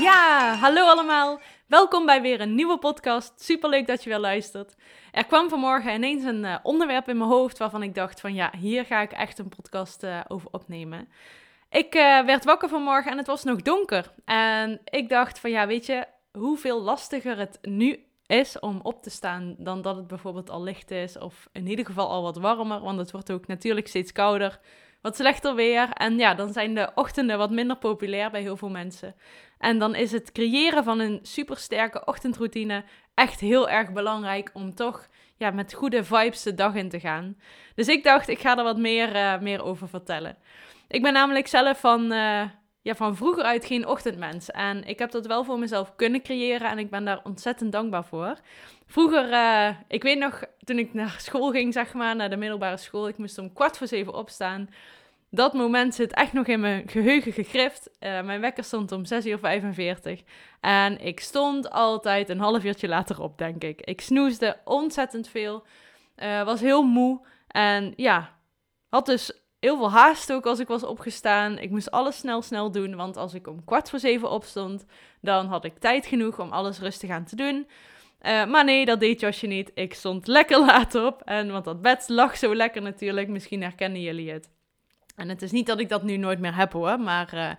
Ja, hallo allemaal. Welkom bij weer een nieuwe podcast. Superleuk dat je weer luistert. Er kwam vanmorgen ineens een eh, onderwerp in mijn hoofd waarvan ik dacht van ja, hier ga ik echt een podcast eh, over opnemen. Ik eh, werd wakker vanmorgen en het was nog donker. En ik dacht van ja, weet je, hoeveel lastiger het nu is om op te staan dan dat het bijvoorbeeld al licht is. Of in ieder geval al wat warmer, want het wordt ook natuurlijk steeds kouder. Wat slechter weer. En ja, dan zijn de ochtenden wat minder populair bij heel veel mensen. En dan is het creëren van een supersterke ochtendroutine echt heel erg belangrijk om toch ja, met goede vibes de dag in te gaan. Dus ik dacht, ik ga er wat meer, eh, meer over vertellen. Ik ben namelijk zelf van, eh, ja, van vroeger uit geen ochtendmens. En ik heb dat wel voor mezelf kunnen creëren en ik ben daar ontzettend dankbaar voor. Vroeger, eh, ik weet nog, toen ik naar school ging, zeg maar, naar de middelbare school, ik moest om kwart voor zeven opstaan. Dat moment zit echt nog in mijn geheugen gegrift. Eh, mijn wekker stond om 6 uur 45. En ik stond altijd een half uurtje later op, denk ik. Ik snoesde ontzettend veel. eh, was heel moe. En ja, had dus heel veel haast ook als ik was opgestaan. Ik moest alles snel, snel doen. Want als ik om kwart voor zeven opstond, dan had ik tijd genoeg om alles rustig aan te doen. Eh, maar nee, dat deed Josje niet. Ik stond lekker laat op. En, want dat bed lag zo lekker natuurlijk. Misschien herkennen jullie het. En het is niet dat ik dat nu nooit meer heb hoor. Maar eh,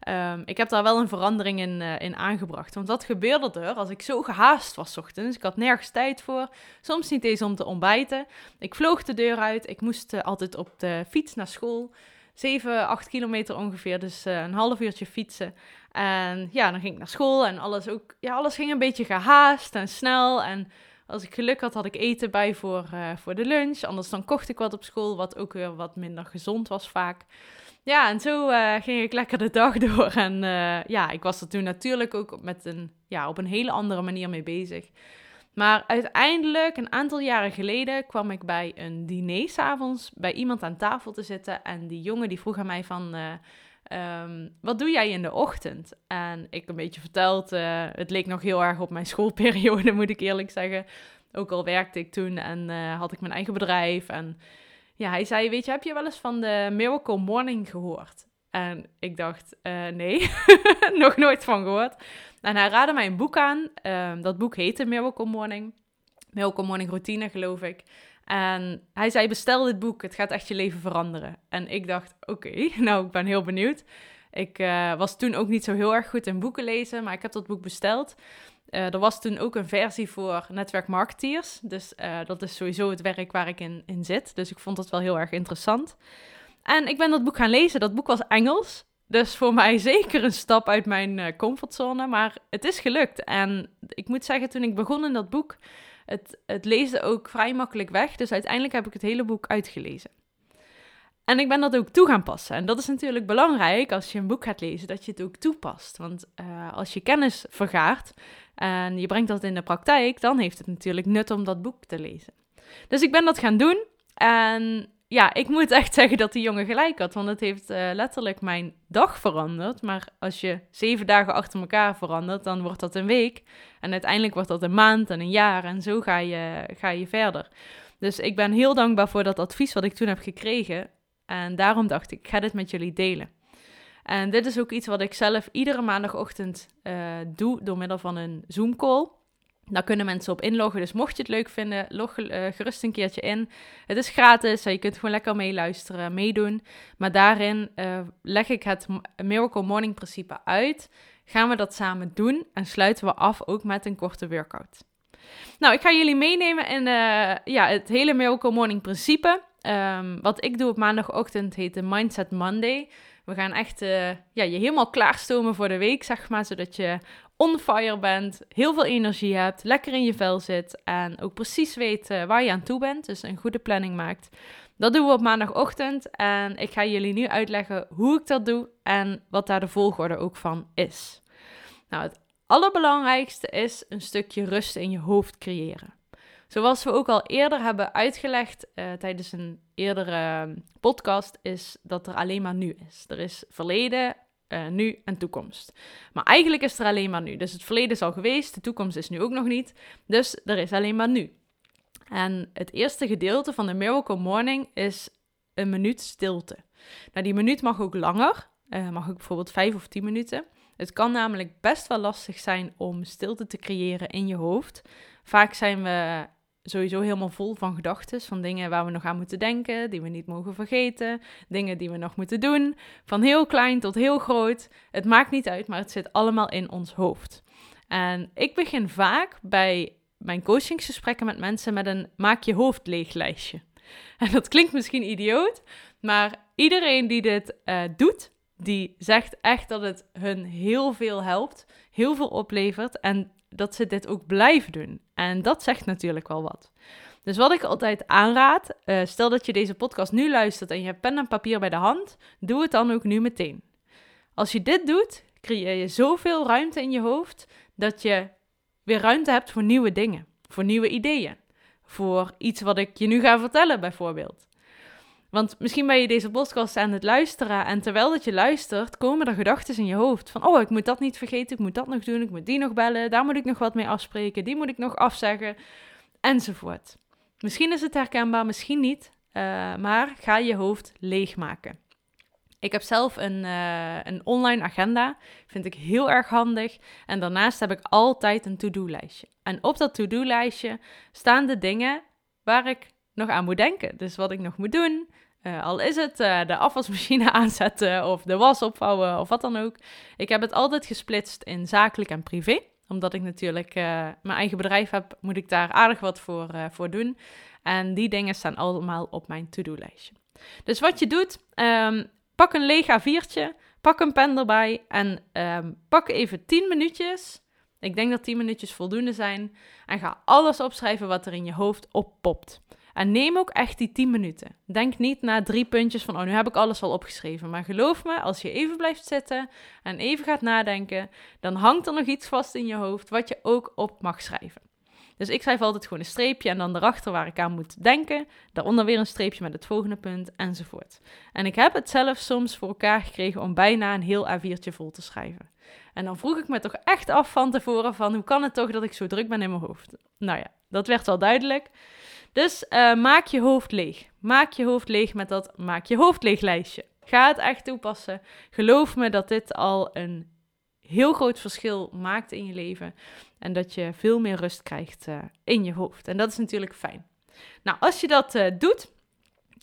ehm, ik heb daar wel een verandering in, eh, in aangebracht. Want wat gebeurde er als ik zo gehaast was ochtends? Ik had nergens tijd voor. Soms niet eens om te ontbijten. Ik vloog de deur uit. Ik moest eh, altijd op de fiets naar school. 7, 8 kilometer ongeveer. Dus een half uurtje fietsen. En ja, dan ging ik naar school. En alles, ook, ja, alles ging een beetje gehaast en snel. En als ik geluk had, had ik eten bij voor, eh, voor de lunch. Anders dan kocht ik wat op school, wat ook weer wat minder gezond was vaak. Ja, en zo eh, ging ik lekker de dag door. En eh, ja, ik was er toen natuurlijk ook met een, ja, op een hele andere manier mee bezig. Maar uiteindelijk, een aantal jaren geleden, kwam ik bij een diner s'avonds bij iemand aan tafel te zitten. En die jongen die vroeg aan mij van, eh, ehm, wat doe jij in de ochtend? En ik een beetje verteld, eh, het leek nog heel erg op mijn schoolperiode, moet ik eerlijk zeggen. Ook al werkte ik toen en eh, had ik mijn eigen bedrijf. En ja, hij zei, weet je, heb je wel eens van de Miracle Morning gehoord? En ik dacht, eh, nee, nog nooit van gehoord. En hij raadde mij een boek aan. Ehm, dat boek heette Miracle Morning. Miracle Morning Routine, geloof ik. En hij zei, bestel dit boek, het gaat echt je leven veranderen. En ik dacht, oké, nou, ik ben heel benieuwd. Ik eh, was toen ook niet zo heel erg goed in boeken lezen, maar ik heb dat boek besteld. Eh, er was toen ook een versie voor netwerkmarketeers. Dus eh, dat is sowieso het werk waar ik in, in zit. Dus ik vond dat wel heel erg interessant. En ik ben dat boek gaan lezen. Dat boek was Engels. Dus voor mij zeker een stap uit mijn comfortzone. Maar het is gelukt. En ik moet zeggen, toen ik begon in dat boek, het, het leesde ook vrij makkelijk weg. Dus uiteindelijk heb ik het hele boek uitgelezen. En ik ben dat ook toe gaan passen. En dat is natuurlijk belangrijk als je een boek gaat lezen, dat je het ook toepast. Want eh, als je kennis vergaart en je brengt dat in de praktijk, dan heeft het natuurlijk nut om dat boek te lezen. Dus ik ben dat gaan doen. En ja, ik moet echt zeggen dat die jongen gelijk had. Want het heeft eh, letterlijk mijn dag veranderd. Maar als je zeven dagen achter elkaar verandert, dan wordt dat een week. En uiteindelijk wordt dat een maand en een jaar. En zo ga je, ga je verder. Dus ik ben heel dankbaar voor dat advies wat ik toen heb gekregen. En daarom dacht ik, ik ga dit met jullie delen. En dit is ook iets wat ik zelf iedere maandagochtend eh, doe door middel van een Zoom-call. Daar kunnen mensen op inloggen. Dus mocht je het leuk vinden, log eh, gerust een keertje in. Het is gratis. Je kunt gewoon lekker meeluisteren, meedoen. Maar daarin eh, leg ik het Miracle Morning principe uit. Gaan we dat samen doen en sluiten we af ook met een korte workout. Nou, ik ga jullie meenemen in ja, het hele Miracle Morning principe. Um, wat ik doe op maandagochtend heet de Mindset Monday. We gaan echt ja, je helemaal klaarstomen voor de week, zeg maar, zodat je on fire bent, heel veel energie hebt, lekker in je vel zit en ook precies weet uh, waar je aan toe bent. Dus een goede planning maakt. Dat doen we op maandagochtend en ik ga jullie nu uitleggen hoe ik dat doe en wat daar de volgorde ook van is. Nou, het allerbelangrijkste is een stukje rust in je hoofd creëren. Zoals we ook al eerder hebben uitgelegd uh, tijdens een eerdere ehm, podcast, is dat er alleen maar nu is. Er is verleden, uh, nu en toekomst. Maar eigenlijk is er alleen maar nu. Dus het verleden is al geweest, de toekomst is nu ook nog niet. Dus er is alleen maar nu. En het eerste gedeelte van de Miracle Morning is een minuut stilte. Nou, die minuut mag ook langer. Uh, mag ook bijvoorbeeld vijf of tien minuten. Het kan namelijk best wel lastig zijn om stilte te creëren in je hoofd. Vaak zijn we sowieso helemaal vol van gedachten, van dingen waar we nog aan moeten denken, die we niet mogen vergeten, dingen die we nog moeten doen, van heel klein tot heel groot. Het maakt niet uit, maar het zit allemaal in ons hoofd. En ik begin vaak bij mijn coachingsgesprekken met mensen met een maak je hoofd leeg lijstje. En dat klinkt misschien idioot, maar iedereen die dit uh, doet, die zegt echt dat het hun heel veel helpt, heel veel oplevert en dat ze dit ook blijven doen. En dat zegt natuurlijk wel wat. Dus wat ik altijd aanraad, uh, stel dat je deze podcast nu luistert en je hebt pen en papier bij de hand, doe het dan ook nu meteen. Als je dit doet, creëer je zoveel ruimte in je hoofd dat je weer ruimte hebt voor nieuwe dingen, voor nieuwe ideeën, voor iets wat ik je nu ga vertellen bijvoorbeeld. Want misschien ben je deze podcast aan het luisteren en terwijl dat je luistert, komen er gedachten in je hoofd van, oh, ik moet dat niet vergeten, ik moet dat nog doen, ik moet die nog bellen, daar moet ik nog wat mee afspreken, die moet ik nog afzeggen, enzovoort. Misschien is het herkenbaar, misschien niet, uh, maar ga je hoofd leegmaken. Ik heb zelf een, uh, een online agenda, vind ik heel erg handig. En daarnaast heb ik altijd een to-do-lijstje. En op dat to-do-lijstje staan de dingen waar ik nog aan moet denken. Dus wat ik nog moet doen, uh, al is het uh, de afwasmachine aanzetten of de was opvouwen of wat dan ook. Ik heb het altijd gesplitst in zakelijk en privé. Omdat ik natuurlijk uh, mijn eigen bedrijf heb, moet ik daar aardig wat voor, voor doen. En die dingen staan allemaal op mijn to-do-lijstje. Dus wat je doet, um, pak een leeg A4'tje, pak een pen erbij en um, pak even 10 minuutjes. Ik denk dat 10 minuutjes voldoende zijn. En ga alles opschrijven wat er in je hoofd oppopt. En neem ook echt die 10 minuten. Denk niet na drie puntjes van, oh, nu heb ik alles al opgeschreven. Maar geloof me, als je even blijft zitten en even gaat nadenken, dan hangt er nog iets vast in je hoofd wat je ook op mag schrijven. Dus ik schrijf altijd gewoon een streepje en dan erachter waar ik aan moet denken. Daaronder weer een streepje met het volgende punt enzovoort. En ik heb het zelf soms voor elkaar gekregen om bijna een heel A4'tje vol te schrijven. En dan vroeg ik me toch echt af van tevoren van hoe kan het toch dat ik zo druk ben in mijn hoofd? Nou ja, dat werd wel duidelijk. Dus uh, maak je hoofd leeg. Maak je hoofd leeg met dat maak je hoofd leeg lijstje. Ga het echt toepassen. Geloof me dat dit al een heel groot verschil maakt in je leven. En dat je veel meer rust krijgt uh, in je hoofd. En dat is natuurlijk fijn. Nou, als je dat uh, doet,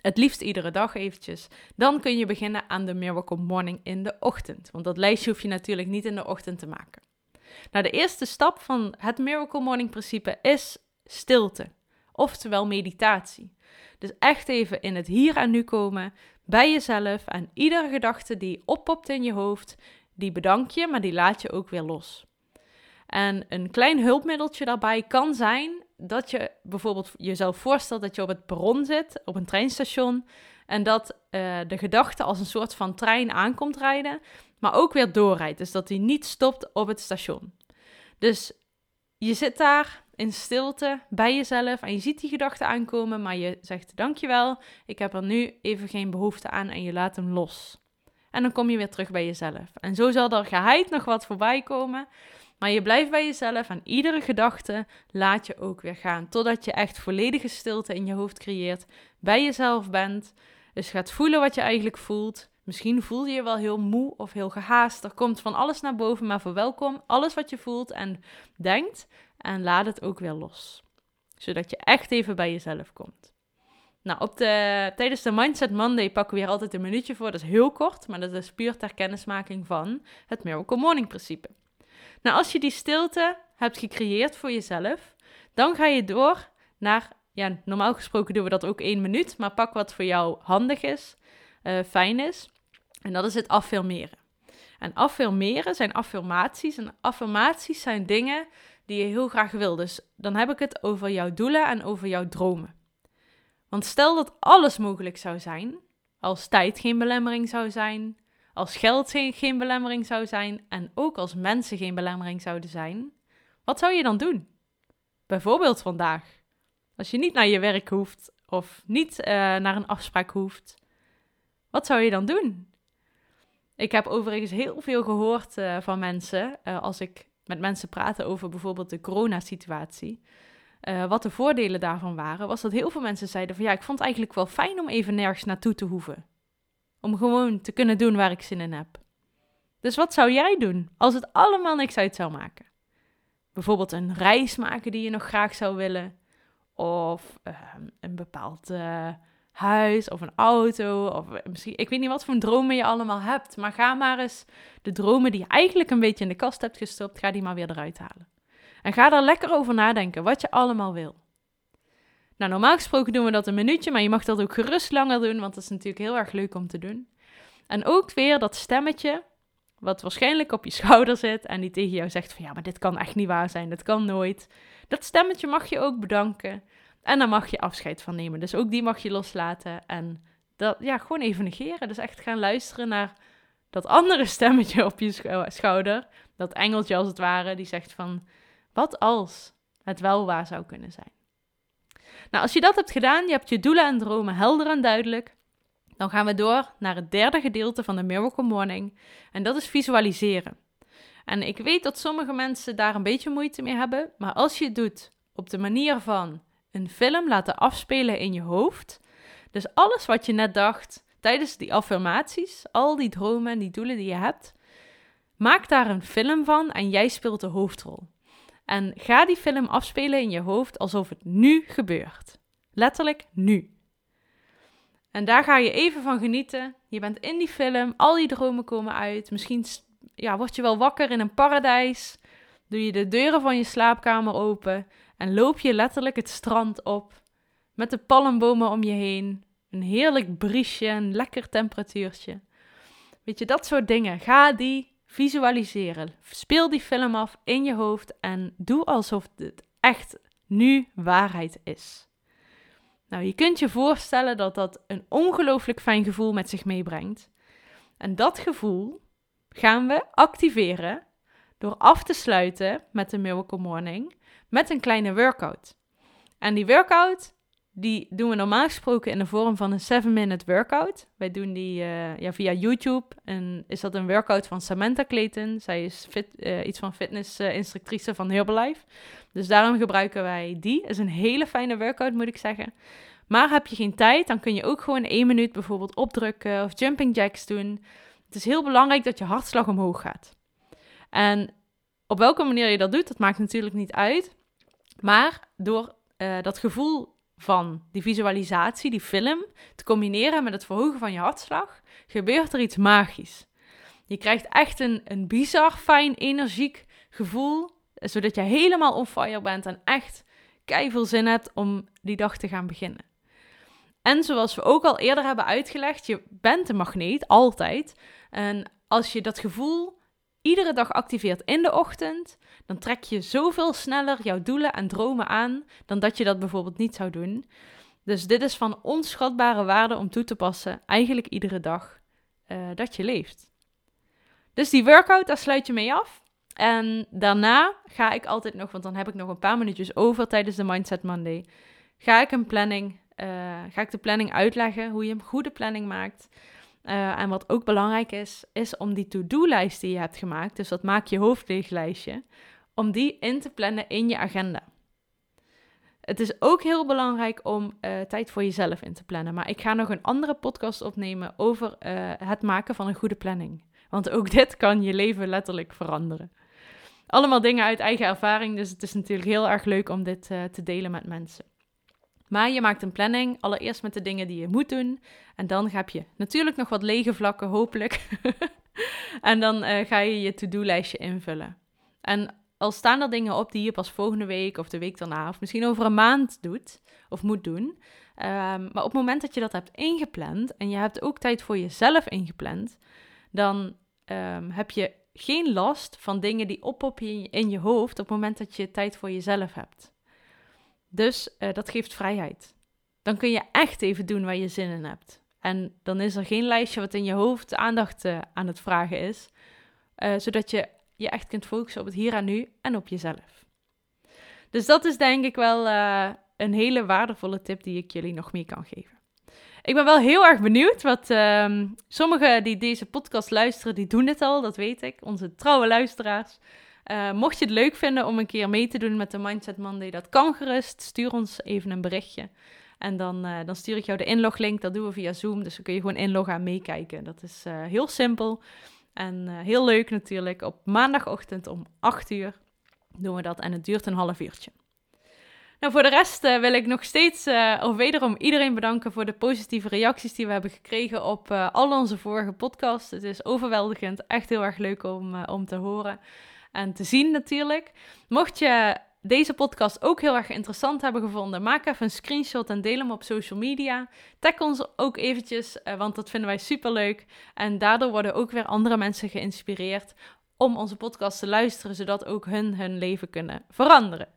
het liefst iedere dag eventjes, dan kun je beginnen aan de Miracle Morning in de ochtend. Want dat lijstje hoef je natuurlijk niet in de ochtend te maken. Nou, de eerste stap van het Miracle Morning principe is stilte oftewel meditatie. Dus echt even in het hier en nu komen, bij jezelf en iedere gedachte die oppopt in je hoofd, die bedank je, maar die laat je ook weer los. En een klein hulpmiddeltje daarbij kan zijn dat je bijvoorbeeld jezelf voorstelt dat je op het perron zit, op een treinstation, en dat uh, de gedachte als een soort van trein aankomt rijden, maar ook weer doorrijdt. Dus dat hij niet stopt op het station. Dus je zit daar in stilte bij jezelf en je ziet die gedachten aankomen, maar je zegt dankjewel, ik heb er nu even geen behoefte aan en je laat hem los. En dan kom je weer terug bij jezelf. En zo zal er geheid nog wat voorbij komen, maar je blijft bij jezelf en iedere gedachte laat je ook weer gaan, totdat je echt volledige stilte in je hoofd creëert, bij jezelf bent, dus gaat voelen wat je eigenlijk voelt. Misschien voel je je wel heel moe of heel gehaast. Er komt van alles naar boven, maar verwelkom alles wat je voelt en denkt en laat het ook weer los. Zodat je echt even bij jezelf komt. Nou, op de, tijdens de Mindset Monday pakken we hier altijd een minuutje voor. Dat is heel kort, maar dat is puur ter kennismaking van het Miracle Morning principe. Nou, als je die stilte hebt gecreëerd voor jezelf, dan ga je door naar, ja, normaal gesproken doen we dat ook één minuut, maar pak wat voor jou handig is, uh, fijn is. En dat is het affirmeren. En affirmeren zijn affirmaties. En affirmaties zijn dingen die je heel graag wil. Dus dan heb ik het over jouw doelen en over jouw dromen. Want stel dat alles mogelijk zou zijn, als tijd geen belemmering zou zijn, als geld geen belemmering zou zijn en ook als mensen geen belemmering zouden zijn, wat zou je dan doen? Bijvoorbeeld vandaag, als je niet naar je werk hoeft of niet eh, naar een afspraak hoeft, wat zou je dan doen? Ik heb overigens heel veel gehoord uh, van mensen uh, als ik met mensen praatte over bijvoorbeeld de coronasituatie. Uh, wat de voordelen daarvan waren, was dat heel veel mensen zeiden van ja, ik vond het eigenlijk wel fijn om even nergens naartoe te hoeven. Om gewoon te kunnen doen waar ik zin in heb. Dus wat zou jij doen als het allemaal niks uit zou maken? Bijvoorbeeld een reis maken die je nog graag zou willen. Of uh, een bepaald uh, huis of een auto. Of misschien, ik weet niet wat voor dromen je allemaal hebt. Maar ga maar eens de dromen die je eigenlijk een beetje in de kast hebt gestopt, ga die maar weer eruit halen. En ga er lekker over nadenken wat je allemaal wil. Nou, normaal gesproken doen we dat een minuutje, maar je mag dat ook gerust langer doen, want dat is natuurlijk heel erg leuk om te doen. En ook weer dat stemmetje, wat waarschijnlijk op je schouder zit en die tegen jou zegt van ja, maar dit kan echt niet waar zijn, dit kan nooit. Dat stemmetje mag je ook bedanken en dan mag je afscheid van nemen. Dus ook die mag je loslaten en dat, ja, gewoon even negeren. Dus echt gaan luisteren naar dat andere stemmetje op je schouder, dat engeltje als het ware, die zegt van wat als het wel waar zou kunnen zijn. Nou, als je dat hebt gedaan, je hebt je doelen en dromen helder en duidelijk, dan gaan we door naar het derde gedeelte van de Miracle Morning. En dat is visualiseren. En ik weet dat sommige mensen daar een beetje moeite mee hebben, maar als je het doet op de manier van een film laten afspelen in je hoofd, dus alles wat je net dacht tijdens die affirmaties, al die dromen en die doelen die je hebt, maak daar een film van en jij speelt de hoofdrol. En ga die film afspelen in je hoofd alsof het nu gebeurt. Letterlijk nu. En daar ga je even van genieten. Je bent in die film, al die dromen komen uit. Misschien ja, word je wel wakker in een paradijs. Doe je de deuren van je slaapkamer open en loop je letterlijk het strand op. Met de palmbomen om je heen. Een heerlijk briesje, een lekker temperatuurtje. Weet je, dat soort dingen. Ga die visualiseren. Speel die film af in je hoofd en doe alsof het echt nu waarheid is. Nou, je kunt je voorstellen dat dat een ongelooflijk fijn gevoel met zich meebrengt. En dat gevoel gaan we activeren door af te sluiten met de Miracle Morning met een kleine workout. En die workout die doen we normaal gesproken in de vorm van een 7-minute workout. Wij doen die uh, ja, via YouTube. En is dat een workout van Samantha Clayton. Zij is fit, uh, iets van fitnessinstructrice uh, van Herbalife. Dus daarom gebruiken wij die. is een hele fijne workout, moet ik zeggen. Maar heb je geen tijd, dan kun je ook gewoon één minuut bijvoorbeeld opdrukken of jumping jacks doen. Het is heel belangrijk dat je hartslag omhoog gaat. En op welke manier je dat doet, dat maakt natuurlijk niet uit. Maar door uh, dat gevoel van die visualisatie, die film, te combineren met het verhogen van je hartslag, gebeurt er iets magisch. Je krijgt echt een, een bizar, fijn, energiek gevoel, zodat je helemaal on fire bent en echt veel zin hebt om die dag te gaan beginnen. En zoals we ook al eerder hebben uitgelegd, je bent een magneet, altijd. En als je dat gevoel iedere dag activeert in de ochtend, dan trek je zoveel sneller jouw doelen en dromen aan dan dat je dat bijvoorbeeld niet zou doen. Dus dit is van onschatbare waarde om toe te passen, eigenlijk iedere dag uh, dat je leeft. Dus die workout, daar sluit je mee af. En daarna ga ik altijd nog, want dan heb ik nog een paar minuutjes over tijdens de Mindset Monday, ga ik een planning, uh, ga ik de planning uitleggen, hoe je een goede planning maakt. Uh, en wat ook belangrijk is, is om die to-do-lijst die je hebt gemaakt, dus dat maak je hoofdleeglijstje, om die in te plannen in je agenda. Het is ook heel belangrijk om uh, tijd voor jezelf in te plannen. Maar ik ga nog een andere podcast opnemen over uh, het maken van een goede planning. Want ook dit kan je leven letterlijk veranderen. Allemaal dingen uit eigen ervaring, dus het is natuurlijk heel erg leuk om dit te delen met mensen. Maar je maakt een planning, allereerst met de dingen die je moet doen. En dan heb je natuurlijk nog wat lege vlakken, hopelijk. en dan uh, ga je je to-do-lijstje invullen. En al staan er dingen op die je pas volgende week of de week daarna, of misschien over een maand doet of moet doen. Um, maar op het moment dat je dat hebt ingepland en je hebt ook tijd voor jezelf ingepland, dan um, heb je geen last van dingen die oppoppen in je hoofd op het moment dat je tijd voor jezelf hebt. Dus uh, dat geeft vrijheid. dan kun je echt even doen waar je zin in hebt. En dan is er geen lijstje wat in je hoofd aandacht uh, aan het vragen is, uh, zodat je je echt kunt focussen op het hier en nu en op jezelf. Dus dat is denk ik wel een hele waardevolle tip die ik jullie nog mee kan geven. Ik ben wel heel erg benieuwd, wat uh, sommigen die deze podcast luisteren, die doen het al, dat weet ik, onze trouwe luisteraars. Uh, mocht je het leuk vinden om een keer mee te doen met de Mindset Monday, dat kan gerust. Stuur ons even een berichtje. En dan, uh, dan stuur ik jou de inloglink. Dat doen we via Zoom. Dus dan kun je gewoon inloggen en meekijken. Dat is uh, heel simpel. En heel leuk natuurlijk. Op maandagochtend om 8 uur doen we dat. En het duurt een half uurtje. Nou, voor de rest wil ik nog steeds, uh, of wederom iedereen bedanken voor de positieve reacties die we hebben gekregen op uh, al onze vorige podcasts. Het is overweldigend, echt heel erg leuk om, om te horen en te zien natuurlijk. Mocht je deze podcast ook heel erg interessant hebben gevonden, maak even een screenshot en deel hem op social media. Tag ons ook eventjes, want dat vinden wij super leuk. En daardoor worden ook weer andere mensen geïnspireerd om onze podcast te luisteren, zodat ook hun hun leven kunnen veranderen.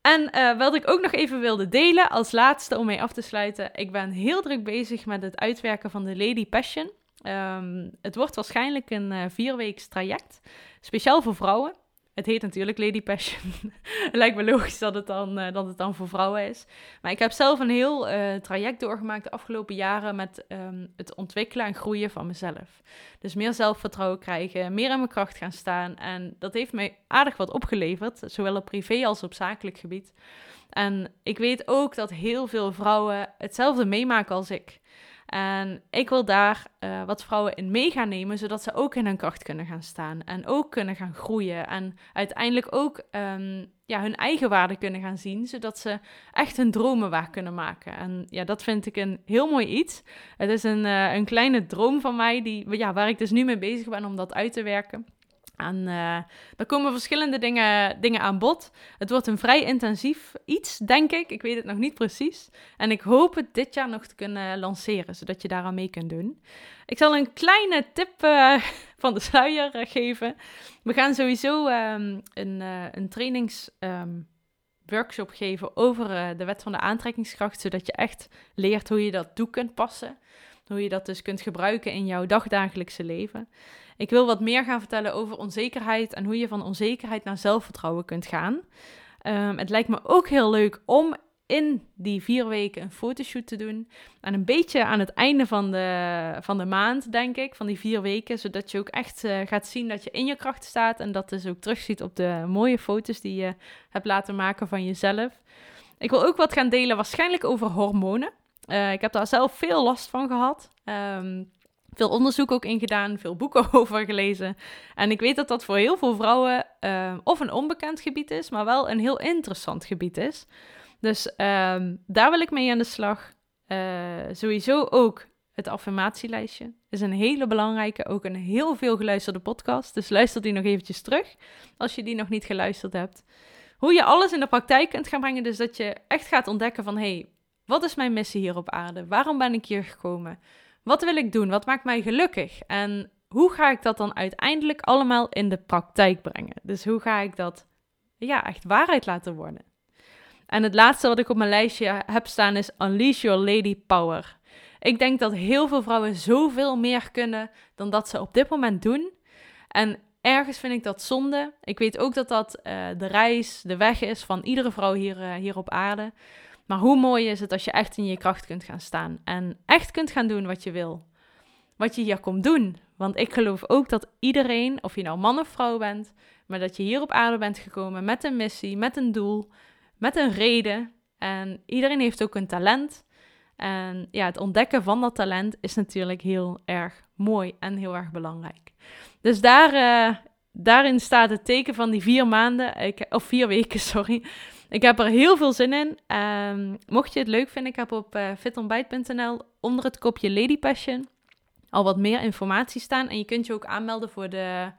En uh, wat ik ook nog even wilde delen als laatste om mee af te sluiten. Ik ben heel druk bezig met het uitwerken van de Lady Passion. Um, het wordt waarschijnlijk een uh, vierweeks traject, speciaal voor vrouwen. Het heet natuurlijk Lady Passion. lijkt me logisch dat het, dan, uh, dat het dan voor vrouwen is. Maar ik heb zelf een heel uh, traject doorgemaakt de afgelopen jaren met um, het ontwikkelen en groeien van mezelf. Dus meer zelfvertrouwen krijgen, meer in mijn kracht gaan staan. En dat heeft mij aardig wat opgeleverd, zowel op privé als op zakelijk gebied. En ik weet ook dat heel veel vrouwen hetzelfde meemaken als ik. En ik wil daar uh, wat vrouwen in mee gaan nemen, zodat ze ook in hun kracht kunnen gaan staan en ook kunnen gaan groeien en uiteindelijk ook um, ja, hun eigen waarde kunnen gaan zien, zodat ze echt hun dromen waar kunnen maken. En ja, dat vind ik een heel mooi iets. Het is een, uh, een kleine droom van mij, die, ja, waar ik dus nu mee bezig ben om dat uit te werken. En uh, er komen verschillende dingen, dingen aan bod. Het wordt een vrij intensief iets, denk ik. Ik weet het nog niet precies. En ik hoop het dit jaar nog te kunnen lanceren, zodat je daaraan mee kunt doen. Ik zal een kleine tip uh, van de sluier uh, geven. We gaan sowieso um, een, een trainingsworkshop um, geven over de wet van de aantrekkingskracht, zodat je echt leert hoe je dat toe kunt passen. Hoe je dat dus kunt gebruiken in jouw dagdagelijkse leven. Ik wil wat meer gaan vertellen over onzekerheid en hoe je van onzekerheid naar zelfvertrouwen kunt gaan. Um, het lijkt me ook heel leuk om in die vier weken een fotoshoot te doen. En een beetje aan het einde van de, van de maand, denk ik, van die vier weken. Zodat je ook echt uh, gaat zien dat je in je kracht staat. En dat dus ook terugziet op de mooie foto's die je hebt laten maken van jezelf. Ik wil ook wat gaan delen, waarschijnlijk over hormonen. Uh, ik heb daar zelf veel last van gehad. Um, veel onderzoek ook in gedaan, veel boeken over gelezen. En ik weet dat dat voor heel veel vrouwen uh, of een onbekend gebied is, maar wel een heel interessant gebied is. Dus uh, daar wil ik mee aan de slag. Uh, sowieso ook het affirmatielijstje is een hele belangrijke, ook een heel veel geluisterde podcast. Dus luister die nog eventjes terug als je die nog niet geluisterd hebt. Hoe je alles in de praktijk kunt gaan brengen, dus dat je echt gaat ontdekken van, hé, hey, wat is mijn missie hier op aarde? Waarom ben ik hier gekomen? Wat wil ik doen? Wat maakt mij gelukkig? En hoe ga ik dat dan uiteindelijk allemaal in de praktijk brengen? Dus hoe ga ik dat ja, echt waarheid laten worden? En het laatste wat ik op mijn lijstje heb staan is Unleash Your Lady Power. Ik denk dat heel veel vrouwen zoveel meer kunnen dan dat ze op dit moment doen. En ergens vind ik dat zonde. Ik weet ook dat dat uh, de reis, de weg is van iedere vrouw hier, uh, hier op aarde. Maar hoe mooi is het als je echt in je kracht kunt gaan staan en echt kunt gaan doen wat je wil. Wat je hier komt doen. Want ik geloof ook dat iedereen, of je nou man of vrouw bent, maar dat je hier op aarde bent gekomen met een missie, met een doel, met een reden. En iedereen heeft ook een talent. En ja, het ontdekken van dat talent is natuurlijk heel erg mooi en heel erg belangrijk. Dus daar, uh, daarin staat het teken van die vier maanden, of vier weken, sorry. Ik heb er heel veel zin in. Um, mocht je het leuk vinden, ik heb op uh, fitontbijt.nl onder het kopje Lady Passion al wat meer informatie staan. En je kunt je ook aanmelden voor de...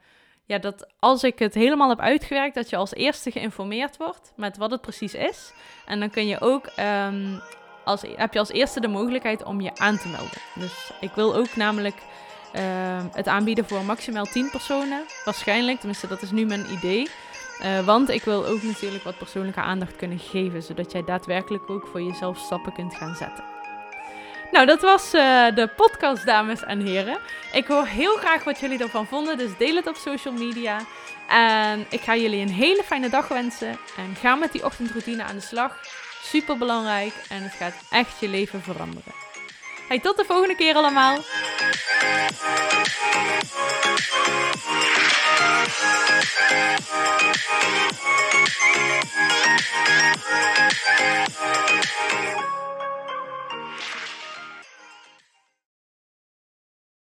Ja, dat als ik het helemaal heb uitgewerkt, dat je als eerste geïnformeerd wordt met wat het precies is. En dan kun je ook... Um, als, heb je als eerste de mogelijkheid om je aan te melden. Dus ik wil ook namelijk uh, het aanbieden voor maximaal 10 personen. Waarschijnlijk, tenminste dat is nu mijn idee. Uh, want ik wil ook natuurlijk wat persoonlijke aandacht kunnen geven, zodat jij daadwerkelijk ook voor jezelf stappen kunt gaan zetten. Nou, dat was uh, de podcast, dames en heren. Ik hoor heel graag wat jullie ervan vonden, dus deel het op social media. En ik ga jullie een hele fijne dag wensen. En ga met die ochtendroutine aan de slag. Super belangrijk en het gaat echt je leven veranderen. Hey, tot de volgende keer allemaal. Thank you.